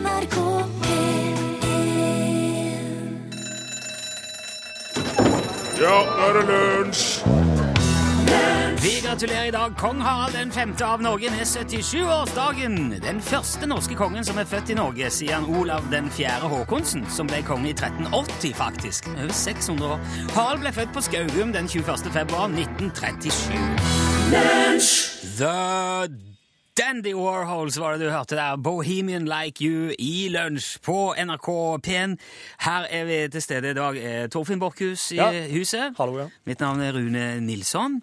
NRK P1 Ja, nå er det lunsj! Vi gratulerer i dag kong Harald den femte av Norge med 77-årsdagen. Den første norske kongen som er født i Norge siden Olav den fjerde Håkonsen, som ble konge i 1380, faktisk. Over 600 år. Harald ble født på Skaugum den 21. februar 1937. The Dandy Warhols var det du hørte der. Bohemian Like You i lunsj på NRK P1. Her er vi til stede i dag. Eh, Torfinn Borchhus i Ja. huset. Hallo, ja. Mitt navn er Rune Nilsson.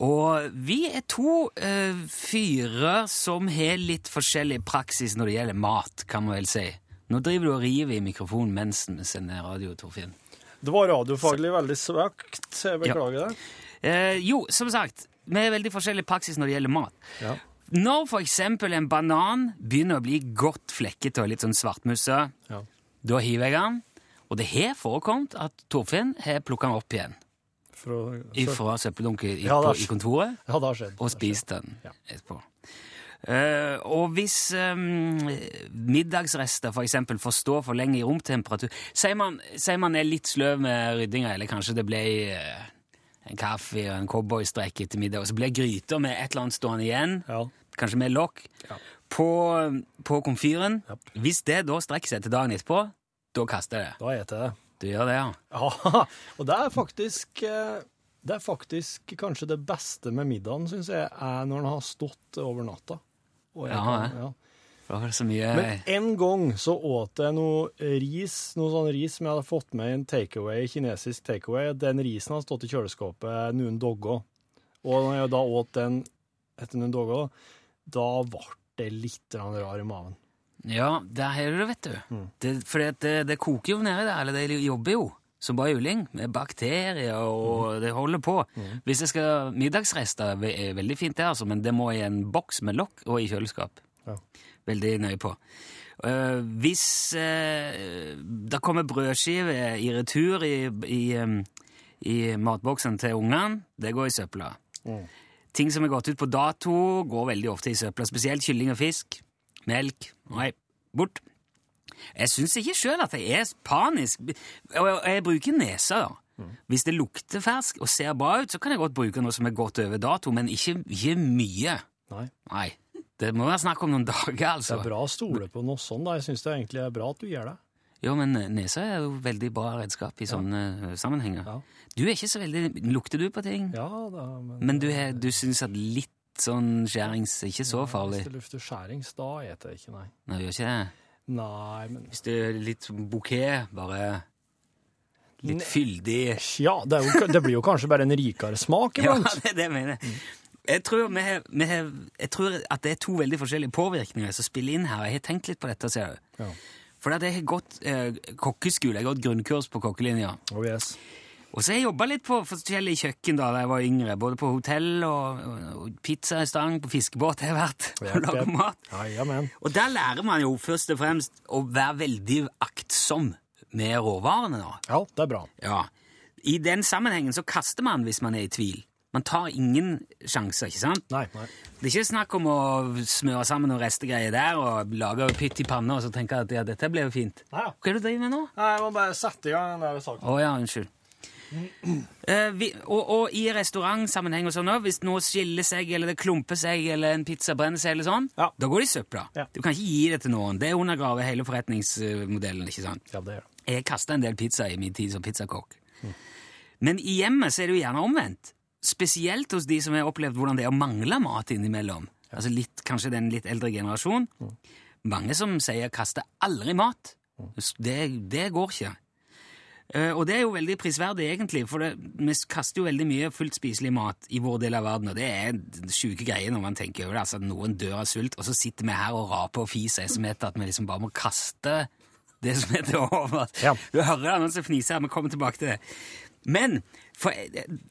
Og vi er to uh, fyrer som har litt forskjellig praksis når det gjelder mat, kan man vel si. Nå driver du og river i mikrofonen mens vi sender radio, Torfinn. Det var radiofaglig veldig svakt, jeg beklager det. Uh, jo, som sagt, vi har veldig forskjellig praksis når det gjelder mat. Ja. Når for eksempel en banan begynner å bli godt flekkete og litt sånn svartmusse, Ja. da hiver jeg den. Og det har forekommet at Torfinn har plukket den opp igjen fra, fra søppeldunken Ja, i kontoret. ja, det har skjedd. og spist den Ja. etterpå. Uh, og hvis um, middagsrester for eksempel får stå for lenge i romtemperatur Sier man, sier man er litt sløv med ryddinga, eller kanskje det ble eh, en kaffe og en cowboystrekk etter middag, og så blir gryta med et eller annet stående igjen, Ja. kanskje med lokk, Ja. på, på komfyren Ja. Hvis det da strekker seg til dagen etterpå, da kaster jeg det. Da eter jeg det. Du gjør det, ja? Ja, og det er faktisk eh, Det er faktisk kanskje det beste med middagen, syns jeg, er når den har stått over natta. Og jeg Ja, ja. Det Men en gang så åt jeg noe ris, noe sånn ris som jeg hadde fått med i en takeaway, kinesisk takeaway. Den risen hadde stått i kjøleskapet noen dager. Og når jeg da åt den etter noen dager, da ble det litt rar i magen. Ja, har du det, vet du. Mm. Det, at det, det koker jo nedi der, eller det jobber jo som bare juling, med bakterier, og Mm. det holder på. Hvis jeg skal middagsrester, er veldig fint det, altså, men det må i en boks med lokk og i kjøleskap. Ja. Veldig nøye på. Uh, hvis uh, det kommer brødskiver i retur i, i, um, i matboksen til ungene, det går i søpla. Mm. Ting som er gått ut på dato, går veldig ofte i søpla, spesielt kylling og fisk. Melk. Nei, bort. Jeg syns ikke sjøl at jeg er panisk. Og jeg, bruker nesa, da. Hvis det lukter fersk og ser bra ut, så kan jeg godt bruke noe som er gått over dato, men ikke, ikke mye. Nei. Nei. Det må være snakk om noen dager, altså. Det er bra å stole på noe sånt. da. Jeg syns det egentlig er bra at du gjør det. Jo, men nesa er jo veldig bra redskap i sånne eh, sammenhenger. Ja. Du er ikke så veldig Lukter du på ting? Ja, da, men, Men du, er- du syns at litt sånn skjærings ikke så farlig? Hvis det lufter skjærings, da spiser jeg ikke, nei. Nei, gjør ikke det? Nei, men Hvis det er litt bouquet, bare litt fyldig Ja, det, jo, det blir jo kanskje bare en rikere smak Ja, iblant. det er det mener. Jeg tror, vi har, vi har, jeg tror at det er to veldig forskjellige påvirkninger som spiller inn her. Jeg har tenkt litt på dette, ser du. Ja. For jeg har gått eh, kokkeskole, jeg har gått grunnkurs på kokkelinja. Oh, yes. Og så har jeg jobba litt på forskjellige kjøkken da jeg var yngre. Både på hotell og, og, og pizzarestaurant, på fiskebåt har jeg vært og laga mat. Ja, ja. Og der lærer man jo først og fremst å være veldig aktsom med råvarene. da. ja, det er bra. Ja. I den sammenhengen så kaster man hvis man er i tvil. Man tar ingen sjanser, ikke sant? Nei, nei. Det er ikke snakk om å smøre sammen noen restegreier der og lage pytt i panna og så tenke at ja, dette blir jo fint. Nei, ja. Hva er det du driver med nå? Nei, jeg må bare sette i gang den der saken. Å ja, unnskyld. Uh, vi, og, og i restaurantsammenheng og sånn òg, hvis noe skiller seg, eller det klumper seg, eller en pizza brenner seg, eller sånn, Ja. da går det i søpla. Ja. Du kan ikke gi det til noen. Det undergraver hele forretningsmodellen, ikke sant? Ja, det gjør det. Jeg kasta en del pizza i min tid som pizzakokk. Men i hjemmet så er det jo gjerne omvendt. Spesielt hos de som har opplevd hvordan det er å mangle mat innimellom. Altså litt, kanskje den litt eldre generasjon. Mange som sier 'kaster aldri mat'. Det, det går ikke. Eh, og det er jo veldig prisverdig, egentlig, for det, vi kaster jo veldig mye fullt spiselig mat i vår del av verden, og det er sjuke greier når man tenker over det. Altså, noen dør av sult, og så sitter vi her og raper og fiser som heter at vi liksom bare må kaste det som heter over. Ja. Du hører noen som fniser her, vi kommer tilbake til det. Men for,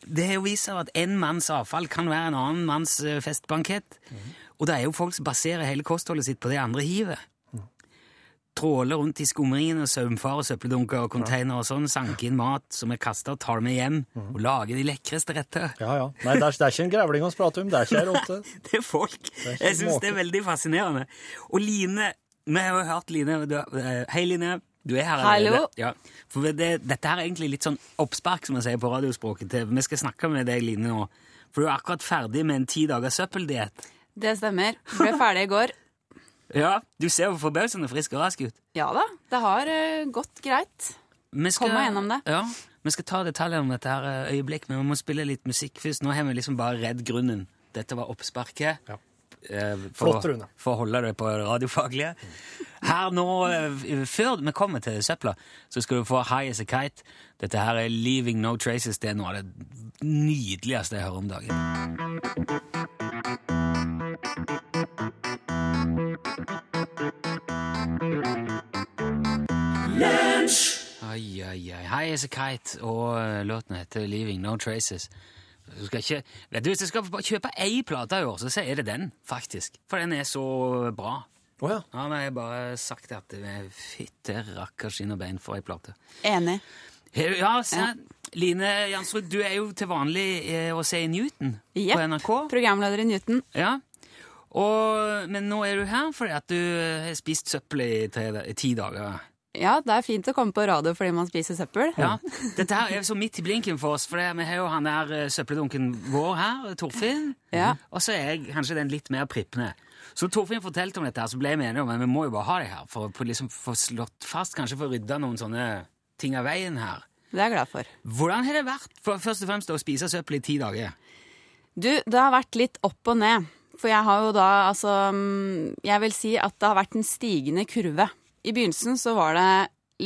det har jo vist seg at en manns avfall kan være en annen manns festbankett. festbankett. Og det er jo folk som baserer hele kostholdet sitt på det andre hiver. Tråler rundt i skumringen og saumfarer søppeldunker og containere og sånn, sanke inn mat som er kasta, tar med hjem og lager de lekreste retter. Ja, ja. Nei, det er, det er ikke en grevling vi prater om, det er ikke ei rotte. Det er folk. er Jeg syns det er veldig fascinerende. Og Line Vi har jo hørt Line eh, Hei, Line. Du er her Hallo. allerede. Ja. For det, dette her er egentlig litt sånn oppspark, som man sier på radiospråket. til Vi skal snakke med deg, Line, nå. For du er akkurat ferdig med en ti dagers søppeldiett. Det stemmer. Ble ferdig i går. Ja, du ser jo forbausende frisk og rask ut. Ja da, det har uh, gått greit. Vi skal, Kom meg gjennom det. Ja, Vi skal ta detaljer om dette her eh, øyeblikk, men vi må spille litt musikk først. Nå har vi liksom bare redd grunnen. Dette var oppsparket. Ja. Eh, For, Flott, Rune. For å holde det på radiofaglige. Her nå, eh, før vi kommer til søpla, så skal du få High As A Kite. Dette her er Leaving No Traces. Det er noe av det nydeligste jeg hører om dagen. Ai, ai, ai. High As A Kite, og eh, låten heter Leaving No Traces. Du skal ikke, vet du, Hvis jeg skal kjøpe ei plate i år, så er det den, faktisk. For den er så bra. Oh, ja. Ja, men Jeg har bare sagt at det fytte rakker skinn og bein for ei plate. Enig. Ja, se, Line Jansrud, du er jo til vanlig eh, å se i Newton yep. på NRK. Programleder i Newton. Ja. Og, men nå er du her fordi at du har spist søppel i, tre, i ti dager. Ja, det er fint å komme på radio fordi man spiser søppel. Ja, Dette her er så midt i blinken for oss, for vi har jo han der eh, søppeldunken vår her, Torfinn. Ja. Og så er jeg kanskje den litt mer prippende. Så Torfinn fortalte om dette, her, så ble jeg med om men vi må jo bare ha det her for å liksom få slått fast, kanskje få rydda noen sånne ting av veien her. Det er jeg glad for. Hvordan har det vært for, først og fremst å spise søppel i ti dager? Du, det har vært litt opp og ned. For jeg har jo da, altså mm, Jeg vil si at det har vært en stigende kurve. I begynnelsen så var det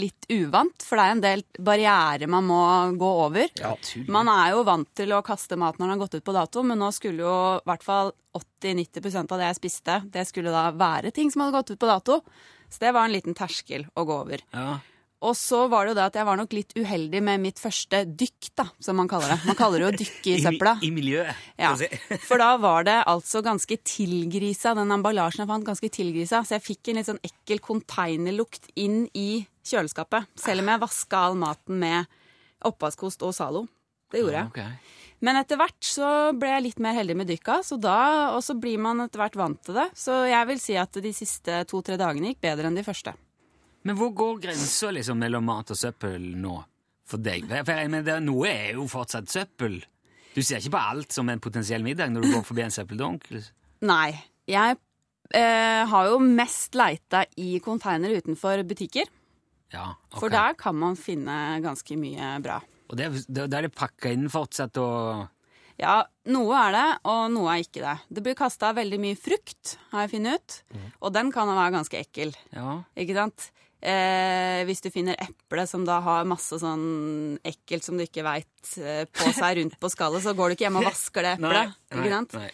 litt uvant, for det er en del barrierer man må gå over. Ja. Man er jo vant til å kaste mat når den har gått ut på dato, men nå skulle jo i hvert fall 80-90% av det jeg spiste, det skulle da være ting som hadde gått ut på dato. Så det var en liten terskel å gå over. Ja. Og så var det jo det at jeg var nok litt uheldig med mitt første dykk, da, som man kaller det. Man kaller det jo å dykke i søpla. I, i miljøet. Ja, for da var det altså ganske tilgrisa, den emballasjen jeg fant, ganske tilgrisa. Så jeg fikk en litt sånn ekkel konteinerlukt inn i kjøleskapet. Selv om jeg vaska all maten med oppvaskkost og Zalo. Det gjorde jeg. Okay. Men etter hvert så ble jeg litt mer heldig med dykka, så da, og så blir man etter hvert vant til det. Så jeg vil si at de siste to-tre dagene gikk bedre enn de første. Men hvor går grensa liksom, mellom mat og søppel nå for deg? For jeg mener, Noe er jo fortsatt søppel. Du ser ikke på alt som en potensiell middag når du går forbi en søppeldunk. Nei. Jeg eh, har jo mest leita i konteiner utenfor butikker. Ja, ok. For der kan man finne ganske mye bra. Og det, er det pakka inn fortsatt og Ja, noe er det, og noe er ikke det. Det blir kasta veldig mye frukt, har jeg funnet ut. Og den kan være ganske ekkel, Ja. ikke sant? Eh, hvis du finner eple som da har masse sånn ekkelt som du ikke veit eh, på seg rundt på skallet, så går du ikke hjem og vasker det eplet. Nei, nei, nei.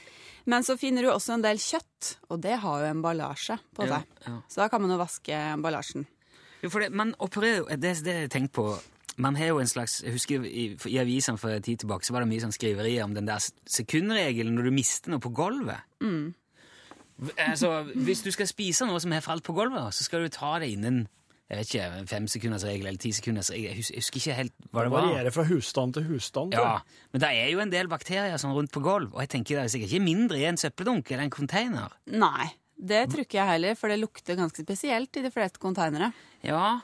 Men så finner du også en del kjøtt, og det har jo emballasje på Ja, seg. ja. Så da kan man jo vaske emballasjen. Jo, for det, man opererer jo Det er det jeg tenker på. Man har jo en slags Jeg husker i, i avisene for en tid tilbake så var det mye sånn skriverier om den der sekundregelen når du mister noe på gulvet. Mm. Altså, Hvis du skal spise noe som har falt på gulvet, så skal du ta det innen jeg vet ikke, fem sekunders regel eller ti sekunders regel. Jeg husker ikke helt hva Det det var. varierer fra husstand til husstand. Ja. Men det er jo en del bakterier sånn rundt på gulv, og jeg tenker det er sikkert ikke mindre i en søppeldunk eller en container. Nei, det tror ikke jeg heller, for det lukter ganske spesielt i de fleste konteinere. Ja,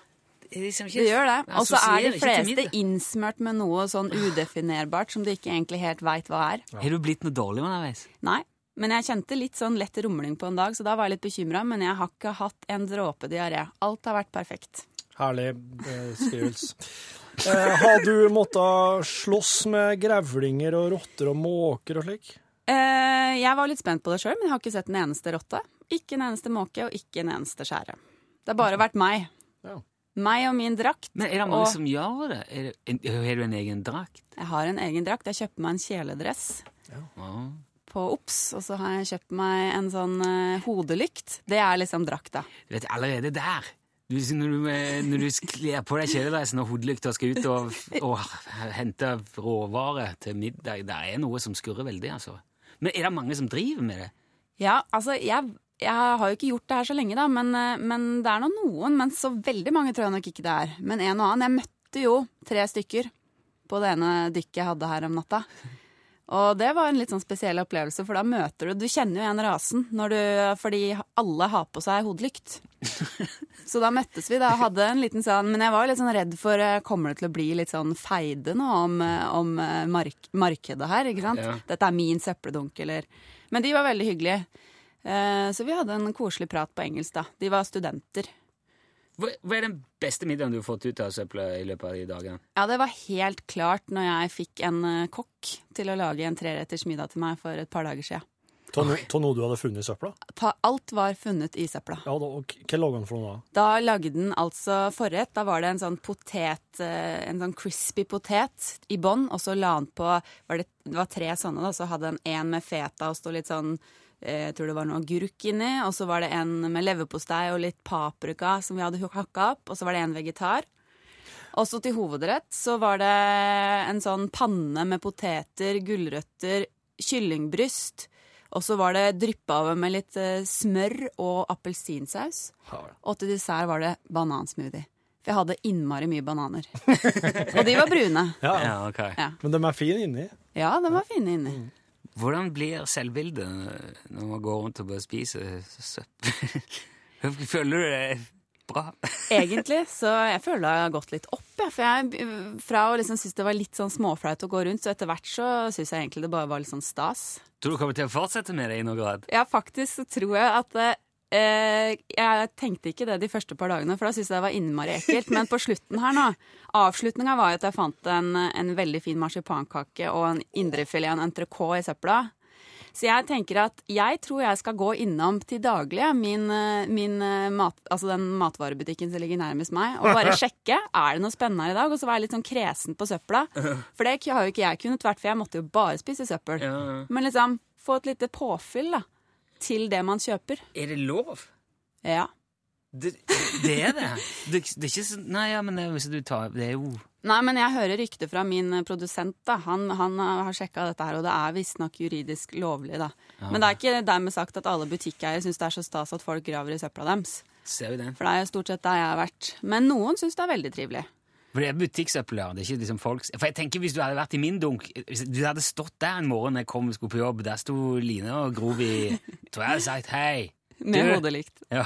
det liksom ikke Det gjør det. Og så er de fleste innsmørt med noe sånn udefinerbart som du ikke egentlig helt veit hva er. Har du blitt noe dårlig underveis? Nei. Men jeg kjente litt sånn lett rumling på en dag, så da var jeg litt bekymra. Men jeg har ikke hatt en dråpe diaré. Alt har vært perfekt. Herlig beskrivelse. Eh, har du måttet slåss med grevlinger og rotter og måker og slik? Eh, jeg var litt spent på det sjøl, men jeg har ikke sett en eneste rotte. Ikke en eneste måke og ikke en eneste skjære. Det har bare vært meg. Ja. Meg og min drakt. Men er det mange og som gjør det? Er det en, har du en egen drakt? jeg har en egen drakt. Jeg kjøpte meg en kjeledress Ja. På Ops, og så har jeg kjøpt meg en sånn eh, hodelykt. Det er liksom drakta. Du vet, allerede der du, når, du, eh, når du kler på deg kjeledressen og hodelykta og skal ut og, og hente råvarer til middag, det er noe som skurrer veldig, altså. Men er det mange som driver med det? Ja, altså, jeg, jeg har jo ikke gjort det her så lenge, da, men, eh, men det er nå noen. Men så veldig mange tror jeg nok ikke det er. Men en og annen. Jeg møtte jo tre stykker på det ene dykket jeg hadde her om natta. Og det var en litt sånn spesiell opplevelse, for da møter du Du kjenner jo igjen rasen, når du, fordi alle har på seg hodelykt. Så da møttes vi da hadde en liten sånn Men jeg var litt sånn redd for eh, Kommer det til å bli litt sånn feide nå om, eh, om eh, mark markedet her, ikke sant? Ja. Dette er min søppeldunk, eller Men de var veldig hyggelige. Så vi hadde en koselig prat på engelsk, da. De var studenter. Hva, hva er den beste middagen du har fått ut av søpla i løpet av de dagene? Ja, det var helt klart når jeg fikk en eh, kokk til å lage en treretters middag til meg for et par dager siden. Av noe du hadde funnet i søpla? Ta, alt var funnet i søpla. Ja, da, og hva lagde han for noe da? Da lagde den altså forrett. Da var det en sånn potet, eh, en sånn crispy potet i bånn, og så la han på var det, det var tre sånne, da. Så hadde han en med feta og sto litt sånn Jeg tror det var noe agurk inni. Og så var det en med leverpostei og litt paprika som vi hadde hakka opp. Og så var det en vegetar. Og så til hovedrett så var det en sånn panne med poteter, gulrøtter, kyllingbryst. Og så var det dryppa over med litt eh, smør og appelsinsaus. Og til dessert var det banansmoothie. For jeg hadde innmari mye bananer. og de var brune. Ja, Ja, ok. Ja, Men de er fine inni. ja de var fine inni. Hvordan blir selvbildet når man går rundt og bare spiser søppel? Føler du det bra? Egentlig så jeg føler det har gått litt opp. Ja. For jeg, fra å liksom synes det var litt sånn småflaut å gå rundt, så etter hvert så syns jeg egentlig det bare var litt sånn stas. Tror du kommer til å fortsette med det i noen grad? Ja, faktisk så tror jeg at eh, Jeg tenkte ikke det de første par dagene, for da syntes jeg det var innmari ekkelt. Men på slutten her nå Avslutninga var jo at jeg fant en, en veldig fin marsipankake og en indrefilet og en entrecôte i søpla. Så jeg tenker at jeg tror jeg skal gå innom til daglig min, eh, min eh, mat, altså den matvarebutikken som ligger nærmest meg, og bare sjekke er det noe spennende her i dag, og så være litt sånn kresen på søpla. For det har jo ikke jeg kunnet vært, for jeg måtte jo bare spise søppel. Men liksom få et lite påfyll da, til det man kjøper. Er det lov? Ja. Det, det er det. det. Det er ikke sånn Nei, ja, men det, hvis du tar Det er jo Nei, men jeg hører rykter fra min produsent. da. Han, han har sjekka dette her, og det er visstnok juridisk lovlig. da. Men det er ikke dermed sagt at alle butikkeiere syns det er så stas at folk graver i søpla deres. Ser vi den? For det er jo stort sett der jeg har vært. Men noen syns det er veldig trivelig. For det er butikksøppel. Det er ikke liksom folks For jeg tenker Hvis du hadde vært i min dunk Hvis du hadde stått der en morgen jeg kom og skulle på jobb, der sto Line og grov i Tror jeg hadde sagt hei. Med hodet likt. Ja.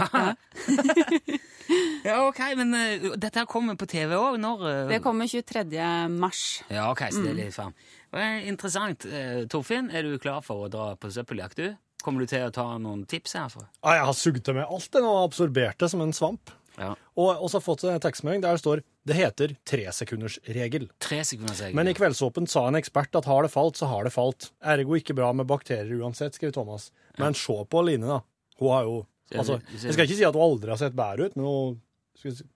ja, ok, men uh, dette her kommer på TV òg? Når uh... Det kommer 23. mars. Ja, ok, så det er litt fram. Er Interessant. Uh, Torfinn, er du klar for å dra på søppeljakt, du? Kommer du til å ta noen tips herfra? Ja, jeg har sugd til meg alt det nå og absorbert det som en svamp. Ja. Og også fått en tekstmelding der det står det heter tresekundersregel. Tre sekunders regel. Men i Kveldsåpen sa en ekspert at har det falt, så har det falt. Ergo ikke bra med bakterier uansett, skrev Thomas. Men se på Line, da. Hun har jo Altså, jeg skal ikke si at hun aldri har sett bedre ut, men hun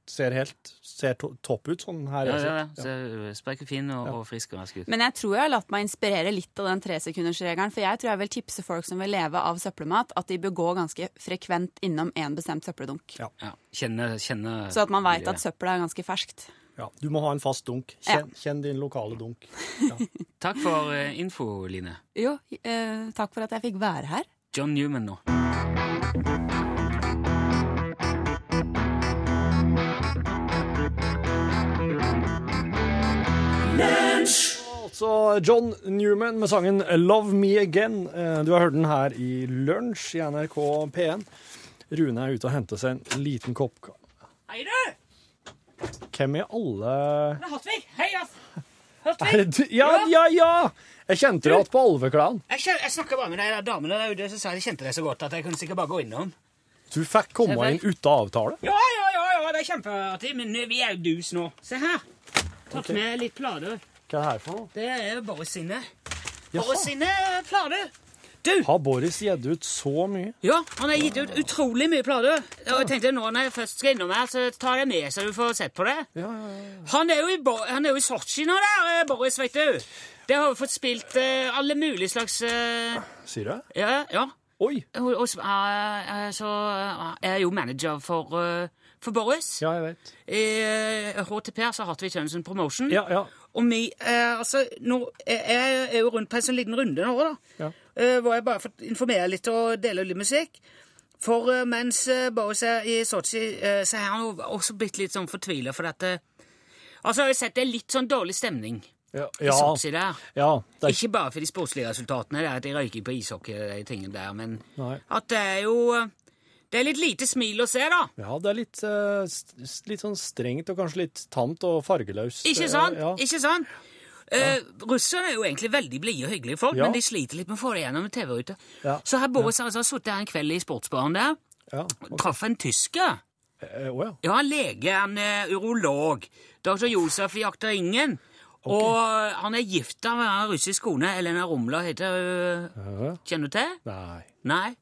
ser helt ser to, topp ut sånn her. Ja, ja, ja, ja. Sprekefin og, og frisk og rask ut. Men jeg tror jeg har latt meg inspirere litt av den tresekundersregelen. For jeg tror jeg vil tipse folk som vil leve av søppelmat, at de bør gå ganske frekvent innom en bestemt søppeldunk. Ja. Ja. Kjenne, kjenne Så at man veit at søppelet er ganske ferskt. Ja, du må ha en fast dunk. Kjenn, kjenn din lokale dunk. Takk for eh, info, Line. Jo, eh, takk for at jeg fikk være her. John Newman nå. Altså John Newman med sangen 'Love Me Again'. Eh, Du har hørt den her i lunsj i NRK P1. Rune er ute og henter seg en liten kopp Hei, du! Hvem i alle Det er Hatvig. Hei, ass! Hatvig. Ja, ja, ja! Jeg kjente deg igjen på Alveklan. Jeg, jeg snakka bare med de damene der ute, så sa de kjente deg så godt at jeg kunne sikkert bare gå innom. Du fikk komme inn uten avtale. Ja, ja, ja, ja, det er kjempeartig, men vi er jo dus nå. Se her. Tatt okay. med litt plater. Hva er det her for noe? Det er Boris sine. Jaha. Boris sine plater. Du! Har Boris gitt ut så mye? Ja, han har gitt ut utrolig mye plater. Og jeg tenkte nå når jeg først skal innom her, så tar jeg med så du får sett på det. Ja, ja, ja. Han er jo i, Bo han er jo i Sotsji nå, der, eh, Boris, vet du. Det har jo fått spilt uh, alle mulige slags uh... Sier du? Ja, ja. Oi! Og, og, så, eh, så er jeg jo manager for, for Boris. Ja, jeg vet. I uh, HTP så har vi Tønnesen Promotion. Ja, ja. Og vi eh, altså, nå, jeg, er jo rundt på en sånn liten runde nå, da. Ja. Eh, hvor jeg bare får informere litt og dele litt musikk. For eh, mens uh, Boris er i Sotsji, eh, så er han jo også blitt litt sånn fortvila for dette. eh, Altså, jeg har sett det er litt sånn dårlig stemning Ja, i ja, Sotsji der. ja det er, Ikke bare for de sportslige resultatene, det er at de røyker på ishockey og de tingene der, men Nei. at det er jo Det er litt lite smil å se, da. Ja, det er litt, eh, s- litt sånn strengt og kanskje litt tamt og fargeløst. Ikke Eh, sant? Ja. Ikke sant? Eh, russerne er jo egentlig veldig blide og hyggelige folk, Ja. men de sliter litt med å få det gjennom TV-ruta. Ja. Så her Boris har altså sittet her en kveld i sportsbaren der, ja. traff en tysker. Eh, Å ja. Ja, en lege, en eh, urolog. Dr. Josef Jakter Ingen. Og eh, han er gifta med en russisk kone. Elena Rumla heter hun. Ja. Kjenner du til? Nei. Nei?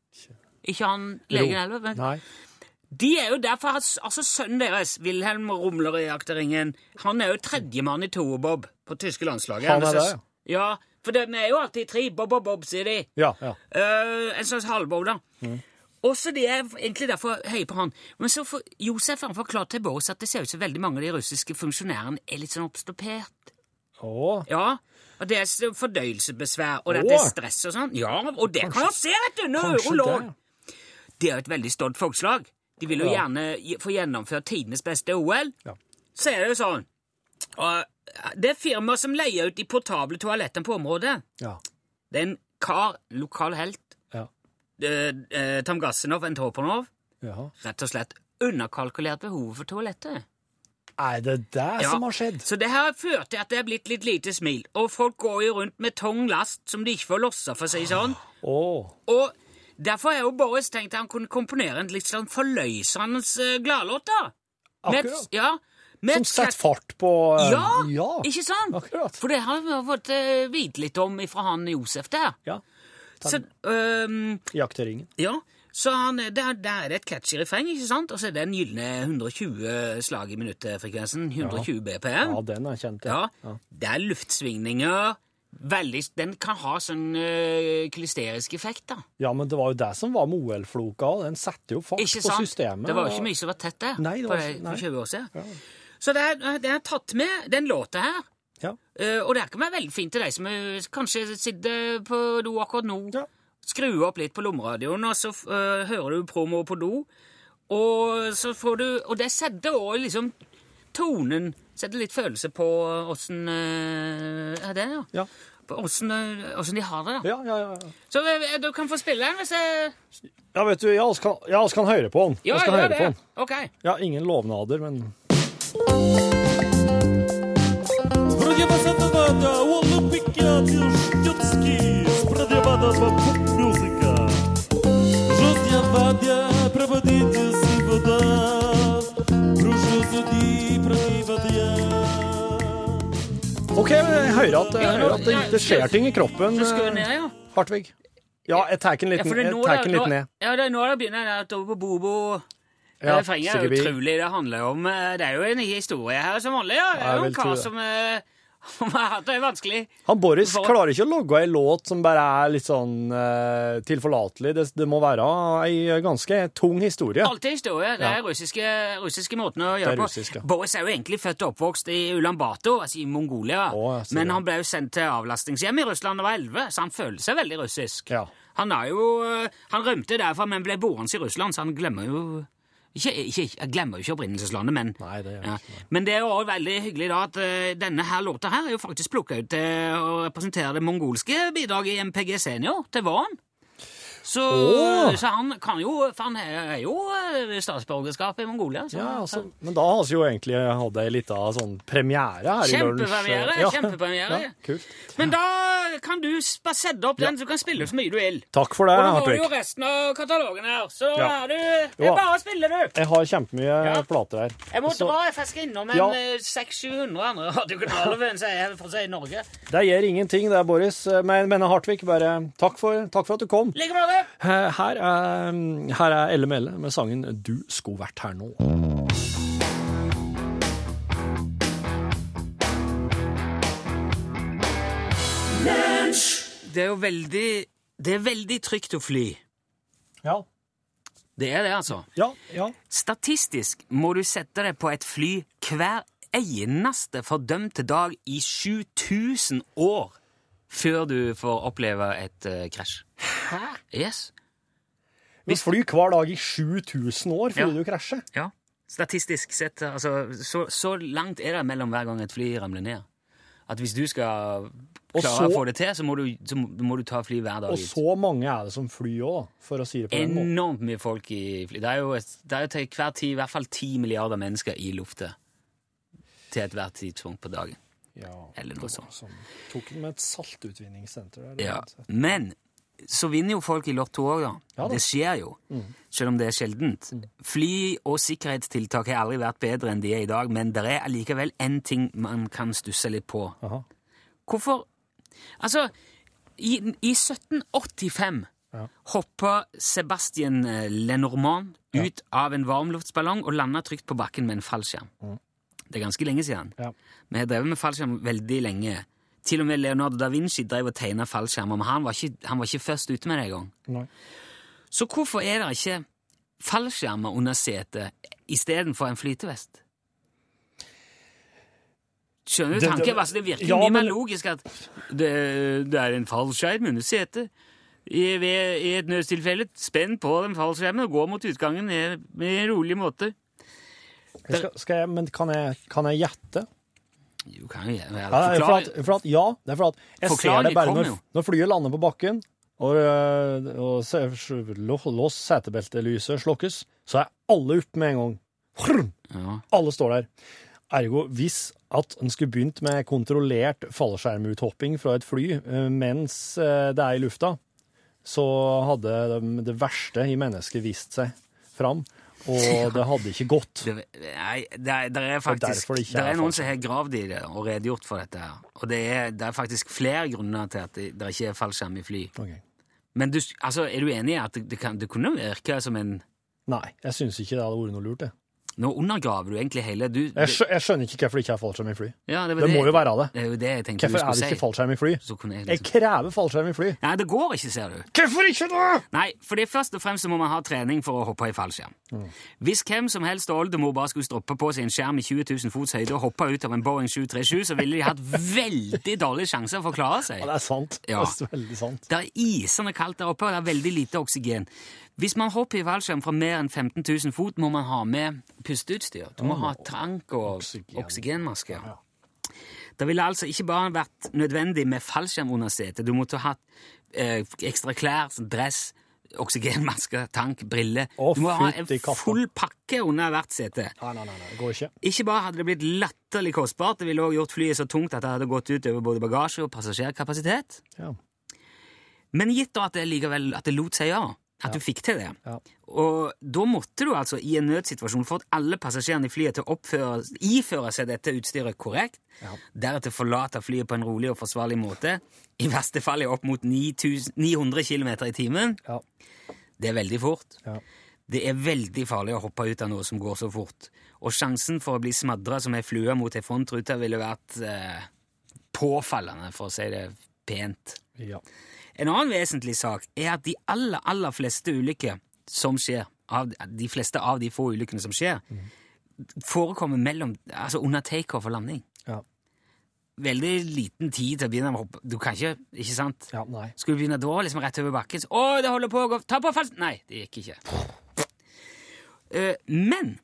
Ikke han legen heller? Nei. De er jo derfor, altså Sønnen deres, Wilhelm Rumler i Jakterringen, han er jo tredjemann i toerbob på tyske landslaget. Han er det, slags- Ja, for de er jo alltid tre. Bob, bob, bob, sier de. Ja, ja. Uh, en slags halvbob, da. Mm. Også de er egentlig derfor høye på han. Men så får Josef han forklart til Boris at det ser ut som veldig mange av de russiske funksjonærene er litt sånn oppstoppert. Oh. Ja, og det er fordøyelsesbesvær, og det Åh. er stress og sånn. Ja, og det kan han se, vet du! Når urolog. Det. Er jo et veldig stolt folkeslag. De vil jo gjerne få gjennomført tidenes beste OL. Ja. Så er det jo sånn og Det er firmaet som leier ut de portable toalettene på området. Ja. Det er en kar, lokal helt, Ja. eh, eh, Tom Gassenov, ja. rett og slett underkalkulert behovet for toalettet. Er det det Ja. som har skjedd? Så det her har ført til at det er blitt litt lite smil, og folk går jo rundt med tung last som de ikke får lossa, for å si sånn. Oh. Og derfor har jo Boris tenkt at han kunne komponere en litt sånn forløsende eh, gladlåt, da. Med Akkurat. Ja, med Som et setter skjett- fart på eh, Ja, ja. ikke sant? Akkurat. For det har vi jo fått eh, vite litt om fra han Josef der. Ja. Så, øhm, Jakteringen. ja, så han, der, der er det et catchy refreng, ikke sant? Og så er det den gylne 120 slag i minuttet-frekvensen. 120 BPM. Ja, den er kjent. Ja, det er luftsvingninger. Veldig, den kan ha sånn uh, klisterisk effekt, da. Ja, men det var jo det som var med OL-floka. Den setter jo fart Ikke på systemet. Det var jo ikke mye som var tett der Nei, det var ikke- nei. for 20 år siden. Så det er, det er tatt med, den låta her. Ja. Uh, og det kan være veldig fint til deg som eh, kanskje sitter på do akkurat nå. Ja. Skru opp litt på lommeradioen, og så uh, hører du promo på do. Og så får du Og det setter òg liksom tonen Setter litt følelse på åssen eh, Er det, ja? ja. Eh, åssen de har det, da. Ja, ja, ja. Så eh, du kan få spille den hvis jeg Ja, vet du, jeg også kan, jeg kan høre på den. Ja, jeg høre det. på den. Okay. Jeg ingen lovnader, men Sprøyte, OK, men jeg hører at, jeg hører at det, det skjer ting i kroppen, vi eh, ned, ja. Hartvig. Ja, jeg tar den litt, Ja, jeg den litt ned. Ja, det er nå det begynner at over på Bobo. Ja, refrenget er utrolig. Det handler om eh, Det er jo en historie her som vanlig. Ja. Det er jo en kar som eh, som er vanskelig. Han Boris For- klarer ikke å logge ei låt som bare er litt sånn uh, tilforlatelig. Det, det må være ei ganske tung historie. Alltid historie. Det Ja. er russiske, russiske måten å Det gjøre er på. russisk, ja. Boris er jo egentlig født og oppvokst i Ulan Bato, altså i Mongolia. Å, Men det. han ble jo sendt til avlastningshjem i Russland da han var 11, så han føler seg veldig russisk. Ja. Han, jo, eh, han rømte derfra, men ble boende i Russland, så han glemmer jo ikke, ikke, Jeg glemmer jo ikke opprinnelseslandet, men Nei, det gjør ja. Men det er jo også veldig hyggelig da at uh, denne her låta her er jo faktisk plukka ut til å representere det mongolske bidraget i MPG Senior til våren. Så, oh. så han kan jo For han er jo eh, statsborgerskap i Mongolia. Så, Ja, altså, men da har vi jo egentlig hatt ei lita sånn premiere her i Lunsj. Kjempepremiere, Ja. kjempepremiere. Ja, kult. Men da kan du bare sette opp den, så du kan spille så mye du vil. Takk for det, Og da har du får jo resten av katalogen her, så Ja. er du Det er bare å spille, du! Jeg har kjempemye Ja. plater her. Jeg må dra, jeg skal innom en Ja. eh, 600-700 andre radiokanaler for å si- Norge. Det gjør ingenting, det, Boris. Men, men Hartvig, bare takk for, takk for at du kom. Like med Her her er, her er Elle Melle med sangen 'Du skulle vært her nå'. Det er jo veldig Det er veldig trygt å fly. Ja. Det er det, altså. Ja, ja. Statistisk må du sette deg på et fly hver eneste fordømte dag i 7000 år før du får oppleve et eh, krasj. Hæ? Yes. Vi flyr hver dag i 7000 år før Ja. du krasjer. Ja. Statistisk sett, altså, så, så langt er det mellom hver gang et fly ramler ned. At hvis du skal klare så- å få det til, så må du, så må du ta fly hver dag. Og så mange er det som flyr òg, for å si det på den måten. Enormt mye folk i fly. Det er jo, det er jo til hver tid i hvert fall ti milliarder mennesker i lufta til ethvert tidspunkt på dagen. Ja, Eller noe sånt. Som tok den med et saltutvinningssenter. der, Ja. Men så vinner jo folk i Lotto òg, da. Ja da. Det skjer jo, selv om det er sjeldent. Fly- og sikkerhetstiltak har aldri vært bedre enn de er i dag, men det er allikevel én ting man kan stusse litt på. Aha. Hvorfor Altså, i, i 1785 Ja. hoppa Sebastien eh, Lenormand ut av en varmluftsballong og landa trygt på bakken med en fallskjerm. Det er ganske lenge siden. Ja. Vi har drevet med fallskjerm veldig lenge. Til og med Leonardo da Vinci drev og tegna fallskjermer, men han var, ikke, han var ikke først ute med det engang. Så hvorfor er det ikke fallskjermer under setet istedenfor en flytevest? Skjønner du tanken? det- Altså, det virker Ja, mye mer logisk at det, det er en fallskjerm under setet. I, I et nødstilfelle, spenn på den fallskjermen og gå mot utgangen med, med en rolig måte. Skal, skal jeg, men kan jeg, kan jeg gjette? Du kan jo det er for at, for at, ja, det er for at jeg ser det bare når, når flyet lander på bakken, og, og, og lås setebeltelyset slokkes, så er alle oppe med en gang. Ja. Alle står der. Ergo, hvis at en skulle begynt med kontrollert fallskjermuthopping fra et fly øh, mens øh, det er i lufta, så hadde det verste i mennesket vist seg fram, og det hadde ikke gått. Det, nei, det det er faktisk det det er noen som har gravd i det og redegjort for dette. her. Og det er, det er faktisk flere grunner til at det, ikke er fallskjerm i fly. Okay. Men du, altså, er du enig i at det, kan, det kunne virke som en Nei, jeg syns ikke det hadde vært noe lurt, det. Nå undergraver du egentlig hele du, Jeg, skjø jeg skjønner ikke hvorfor det ikke er fallskjerm i fly. ja, det, Det må jo være det. Det er jo det jeg Hvorfor er det ikke si. fallskjerm i fly? Jeg Jeg liksom... krever fallskjerm i fly. Nei, det går ikke, ser du. Hvorfor ikke da? Nei, fordi først og fremst så må man ha trening for å hoppe i fallskjerm. Hvis hvem som helst og oldemor bare skulle stroppe på seg en skjerm i 20 000 fots høyde og hoppe ut av en Boeing 737, så ville de hatt veldig dårlige sjanser for å klare seg. Ja, det er sant. Ja. Det er veldig sant. Det er isende kaldt der oppe, og det er veldig lite oksygen. Hvis man hopper i fallskjerm fra mer enn 15 000 fot, må man ha med pusteutstyr. Du må ha tank og Oksygen. oksygenmaske. Ja. Det ville altså ikke bare vært nødvendig med fallskjerm under setet. Du måtte ha hatt eh, ekstra klær, dress, oksygenmaske, tank, briller. Oh, du må ha en full pakke under hvert sete. Nei, nei, nei, nei, det går ikke. Ikke bare hadde det blitt latterlig kostbart, det ville også gjort flyet så tungt at det hadde gått ut over både bagasje og passasjerkapasitet. Ja. Men gitt da at det likevel at det lot seg gjøre, at du fikk til det, Ja. og da måtte du altså i en nødsituasjon få alle passasjerene i flyet til å oppføre, iføre seg dette utstyret korrekt, Ja. deretter forlate flyet på en rolig og forsvarlig måte, i verste fall i opp mot 9000 900 km i timen. Ja. Det er veldig fort. Ja. Det er veldig farlig å hoppe ut av noe som går så fort. Og sjansen for å bli smadra som ei flue mot ei frontrute ville vært eh, påfallende, for å si det pent. ja. En annen vesentlig sak er at de aller, aller fleste ulykker som skjer, av, de fleste av de få ulykkene som skjer, forekommer mellom, altså under takeoff og landing. Ja. Veldig liten tid til å begynne å hoppe. Du kan ikke, ikke sant? ja. Nei. Skulle du begynne da, liksom rett over bakken, så, å, det holder på å gå, ta på falsk nei, det gikk ikke. Uh, men,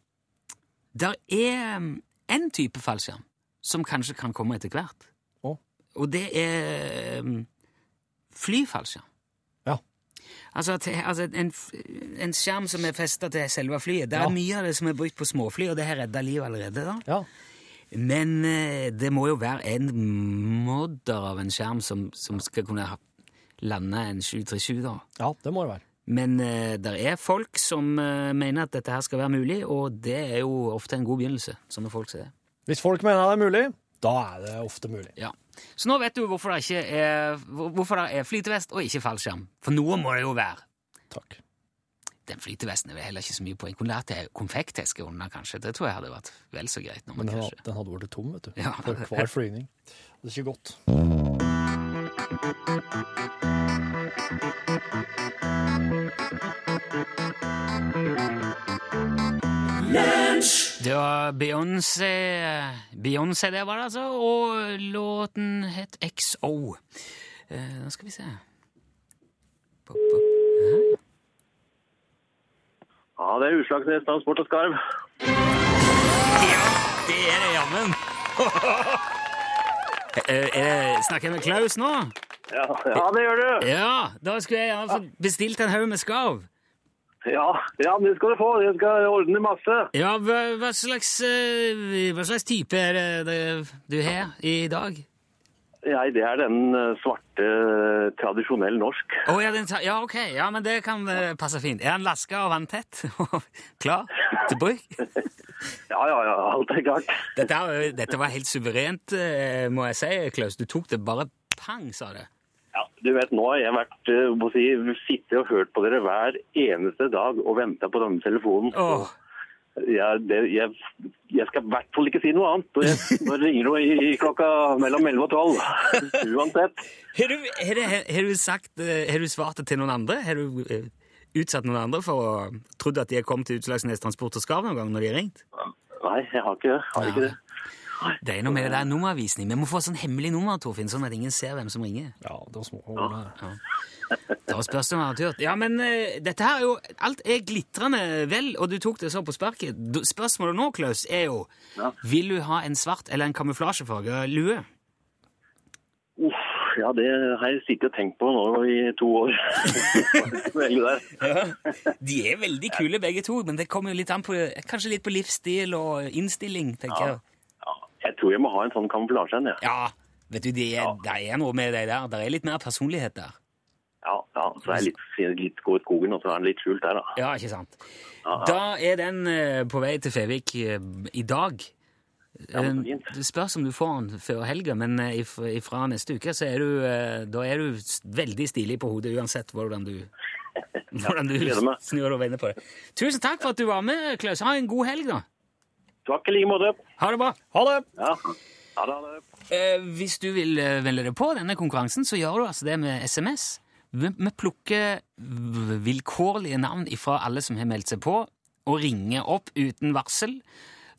der er um, en type fallskjerm som kanskje kan komme etter hvert. Oh. Og det er um, flyfallskjerm. Ja. Altså, til, altså en, en skjerm som er festet til selve flyet. Det er Ja. mye av det som er brukt på småfly, og det har redda liv allerede. da. Ja. Men eh, det må jo være en modder av en skjerm som, som skal kunne lande en 737, da. ja, det må det være. Men eh, det er folk som eh, mener at dette her skal være mulig, og det er jo ofte en god begynnelse. Sånne folk sier. Hvis folk mener det er mulig, da er det ofte mulig. Ja. Så nå vet du hvorfor det, ikke er, hvorfor det er flytevest og ikke fallskjerm. For noe må det jo være. Takk. Den flytevesten er vel heller ikke så mye. Jeg kunne lært det konfekteske under, kanskje. Det tror jeg hadde vært vel så greit. Men den, kanskje... den hadde vært tom, vet du. Ja. For hver flygning. Det er ikke godt. Det var Beyoncé Beyoncé, det var det altså, og låten het XO. Eh, Nå skal vi se Pop, pop. Ja, det er Utslagsnes Transport og Skarv. Ja, det er det jammen! Eh, eh, snakker jeg med Klaus nå? Ja, ja, det gjør du. Ja, da skulle jeg gjerne fått bestilt en haug med skarv. Ja, ja, det skal du få. Jeg skal ordne masse. Ja, hva, hva, slags, eh, hva slags type er det, det du har i dag? Nei, det er den eh, svarte, tradisjonell norsk. Oh, ja, den, ja, ok. Ja, men det kan eh, passe fint. Er den laska og vanntett klar til bruk? Ja, ja, ja, alt er klart. Dette, dette var helt suverent, eh, må jeg si, Klaus. Du tok det bare pang, sa det. Ja, du vet, nå har jeg vært, eh, må si, sittet og hørt på dere hver eneste dag og ventet på denne telefonen. Oh. Jeg, det, jeg, jeg skal i hvert fall ikke si noe annet. Og jeg, nå ringer det i, i klokka mellom 11 og 12. Uansett. Har du, har, har, du sagt, eh, har du svart det til noen andre? Har du eh, utsatt noen andre for å trodd at de har kommet til Utslagsnes Transport og Skarv noen gang når de har ringt? Nei, jeg har ikke, har ikke det. Det er noe med det der nummervisning. Vi må få sånn hemmelig nummer, Torfinn, sånn at ingen ser hvem som ringer. Ja, det var små ja. Da spørs det om han har turt. Ja, men uh, dette her er jo Alt er glitrende vel, og du tok det så på sparket. Spørsmålet nå, Klaus, er jo Ja. Vil du ha en svart eller en kamuflasjefarge lue? Uff, ja, det har jeg sittet og tenkt på nå i to år. ja. De er veldig kule begge to, men det kommer jo litt an på Kanskje litt på livsstil og innstilling, tenker. Ja, jeg tror jeg må ha en sånn kamuflasje en, ja. Ja, vet du, det er, det er noe med det der. Det er litt mer personlighet der. Ja, ja, så er jeg litt, litt gå i skogen, og så er den litt skjult der, da. Ja, ikke sant? Da er den eh, på vei til Fevik eh, i dag. Ja, Eh. Det spørs om du får den før helga, men fra neste uke så er du, da er du veldig stilig på hodet uansett hvordan du, hvordan du snur og vender på det. Tusen takk for at du var med, Klaus. Ha en god helg, da. Takk i like måte. Ha det bra. Ha det! Ja, ha det. Ha det. Eh, hvis du vil velge deg på denne konkurransen, så gjør du altså det med SMS. Vi, vi plukker vilkårlige navn fra alle som har meldt seg på, og ringer opp uten varsel.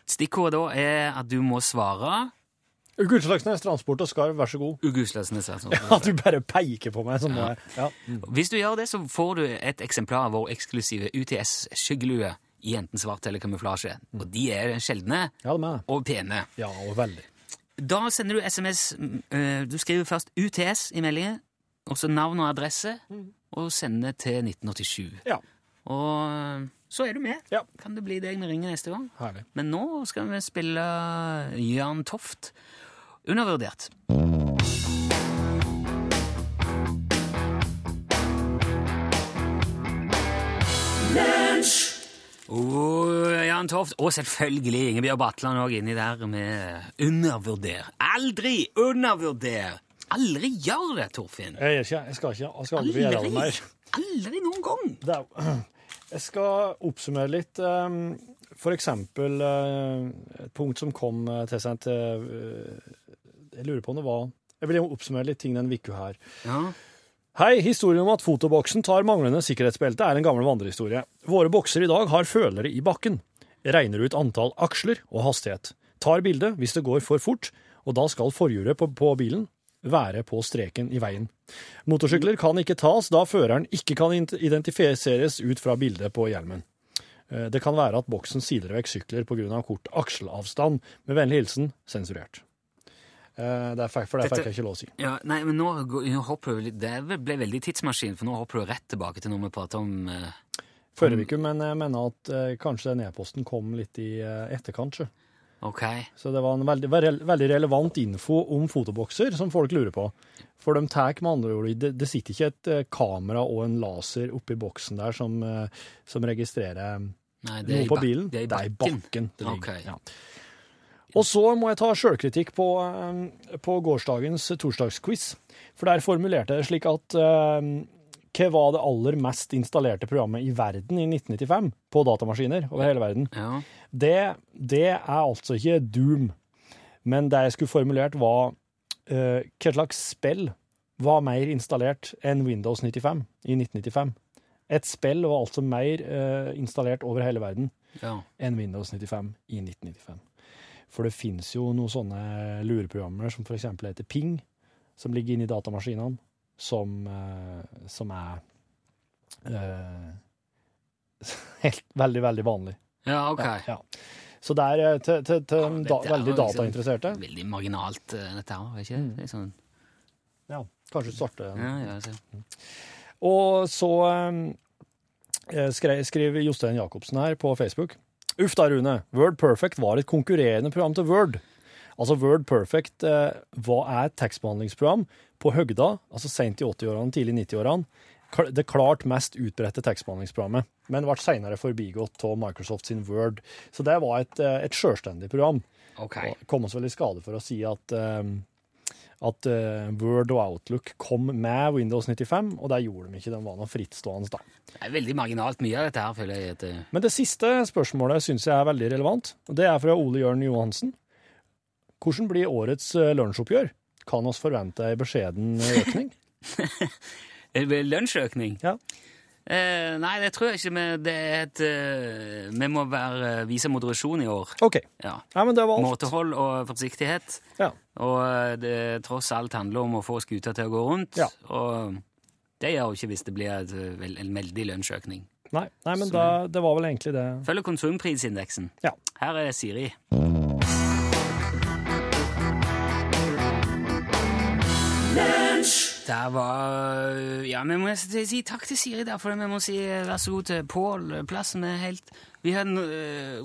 Stikkordet da er at du må svare Ugudslagsnes Transport og Skarv, vær så god. Ugudslagsnes Altså. At du bare peker på meg Sånn ja. ja. Hvis du gjør det, så får du et eksemplar av vår eksklusive UTS-skyggelue i enten svart eller kamuflasje. Og de er sjeldne ja, er og pene. Ja, og veldig. Da sender du SMS mm, eh, Du skriver først UTS i meldingen, og så navn og adresse, og sender til 1987. Ja, Og eh, så er du med. Ja. Kan det bli deg vi ringer neste gang? herlig. Men nå skal vi spille Jørn Toft. Undervurdert. Oh, Jan Toft, og selvfølgelig Ingebjørg Batland òg inni der med undervurder. Aldri undervurder! Aldri gjør det, Torfinn. Jeg, gjør ikke, jeg skal ikke. Jeg skal aldri gjøre det mer. Aldri noen gang. Er, jeg skal oppsummere litt. um, For eksempel uh, et punkt som kom uh, til seg til uh, Jeg lurer på om det var Jeg vil oppsummere litt ting denne uka her. Ja. Hei, historien om at fotoboksen tar manglende sikkerhetsbelte er en gammel vandrehistorie. Våre bokser i dag har følere i bakken. Regner ut antall aksler og hastighet. Tar bilde hvis det går for fort, og da skal forhjulet på, på bilen være på streken i veien. Motorsykler kan ikke tas da føreren ikke kan identifiseres ut fra bildet på hjelmen. Eh, Det kan være at boksen siler vekk sykler pga. kort akselavstand. Med vennlig hilsen sensurert. Eh, Det er, fa- for det Dette- fikk jeg ikke lov si. Ja, nei, men nå, nå hopper vi litt Det ble veldig tidsmaskin, for nå hopper du rett tilbake til noe vi prater om eh, Forrige uke, men jeg mener at eh, kanskje den e-posten kom litt i eh, etterkant. sjø. Ok. Så det var en veldig, veldig, relevant info om fotobokser som folk lurer på. For de tar med andre ord Det, det sitter ikke et eh, kamera og en laser oppi boksen der som, eh, som registrerer Nei, det er noe i på bilen. Det er i bakken. det ligger. Ok. Ja. Og så må jeg ta sjølkritikk på, eh, på gårsdagens torsdagsquiz. For der formulerte jeg det slik at uh, hva var det aller mest installerte programmet i verden i 1995 på datamaskiner over hele verden? Ja. Det, det er altså ikke Doom, men det jeg skulle formulert var uh, hva slags spill var mer installert enn Windows 95 i 1995. Et spill var altså mer uh, installert over hele verden ja. enn Windows 95 i 1995. For det finnes jo noen sånne lureprogrammer som eksempel heter Ping, som ligger inne i datamaskinene, som, eh, som er uh, helt, veldig, veldig vanlig. Ja, ok. Ja, ja. Så det er til, til, til, ja, da, veldig liksom datainteresserte. Veldig marginalt, eh, dette her, er ikke er sånn, Ja, kanskje starte ja, ja. Og så um, skrev, skrev Jostein Jacobsen her på Facebook. Uff da, Rune. Word Perfect var et konkurrerende program til Word. Altså, Word Perfect eh, var, er et tekstbehandlingsprogram på høgda, altså sent i 80-årene, tidlig 90-årene. Det klart mest utbredte tekstbehandlingsprogrammet, men ble senere forbigått av Microsoft sin Word. Så det var et, eh, et selvstendig program. Okay. Og kom oss vel i skade for å si at, eh, at uh, Word og Outlook kom med Windows 95, og det gjorde de ikke. De var noe frittstående da. Det er veldig marginalt mye av dette her, føler jeg. At, Men det siste spørsmålet syns jeg er veldig relevant. og Det er fra Ole Jørn Johansen. Hvordan blir årets eh, lunsjoppgjør? Kan oss forvente ei beskjeden økning? Lunsjøkning? Ja. Eh, nei, det tror jeg ikke. Men det er et eh, Vi må være, vise moderasjon i år. OK. Ja. Nei, men det var alt. Måtehold og forsiktighet. Ja. Og eh, det tross alt handler om å få skuta til å gå rundt. Ja. Og det gjør jo ikke hvis det blir et, eh, en veldig lønnsøkning. Nei, nei men da, det var vel egentlig det. Følger konsumprisindeksen. Ja. Her er Siri. Der var Ja, vi må si takk til Siri der, for vi må si vær så god til Pål. Plassen er helt Vi har øh,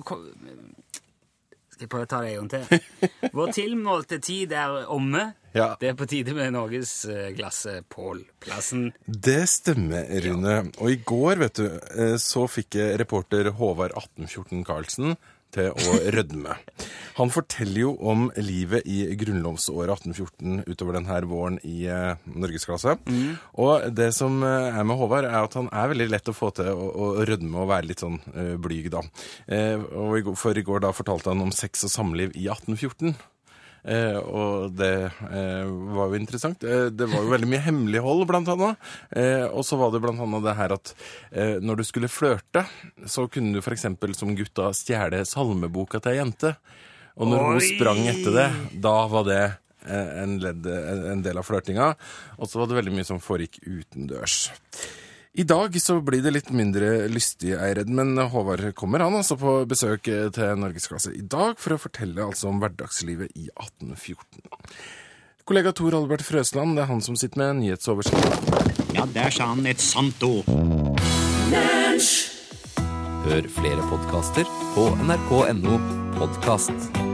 Skal jeg prøve å ta det en gang til? Vår tilmålte tid er omme. Ja. Det er på tide med norgesglasset Pål. Plassen Det stemmer, Rune. Og i går, vet du, eh, så fikk reporter Håvard 1814 Karlsen til å rødme. Han forteller jo om livet i grunnlovsåret 1814 utover denne våren i eh, norgesklasse. Og det som eh, er med Håvard, er at han er veldig lett å få til å, å rødme og være litt sånn eh, blyg, da. Eh, og i går, for i går da fortalte han om sex og samliv i 1814. Eh, og det eh, var jo interessant. Eh, det var jo veldig mye hemmelighold, blant annet. Eh, og så var det blant annet det her at eh, når du skulle flørte, så kunne du f.eks. som gutta stjele salmeboka til ei jente. Og når hun sprang etter det, da var det eh, en, ledd, en del av flørtinga. Og så var det veldig mye som foregikk utendørs. I dag så blir det litt mindre lystig, jeg er redd, men Håvard kommer han altså på besøk til Norgesklasse i dag for å fortelle altså om hverdagslivet i 1814. Kollega Tor Albert Frøsland, det er han som sitter med nyhetsoversikten. Ja, der sa han et sant ord. Hør flere podkaster på nrk.no podkast.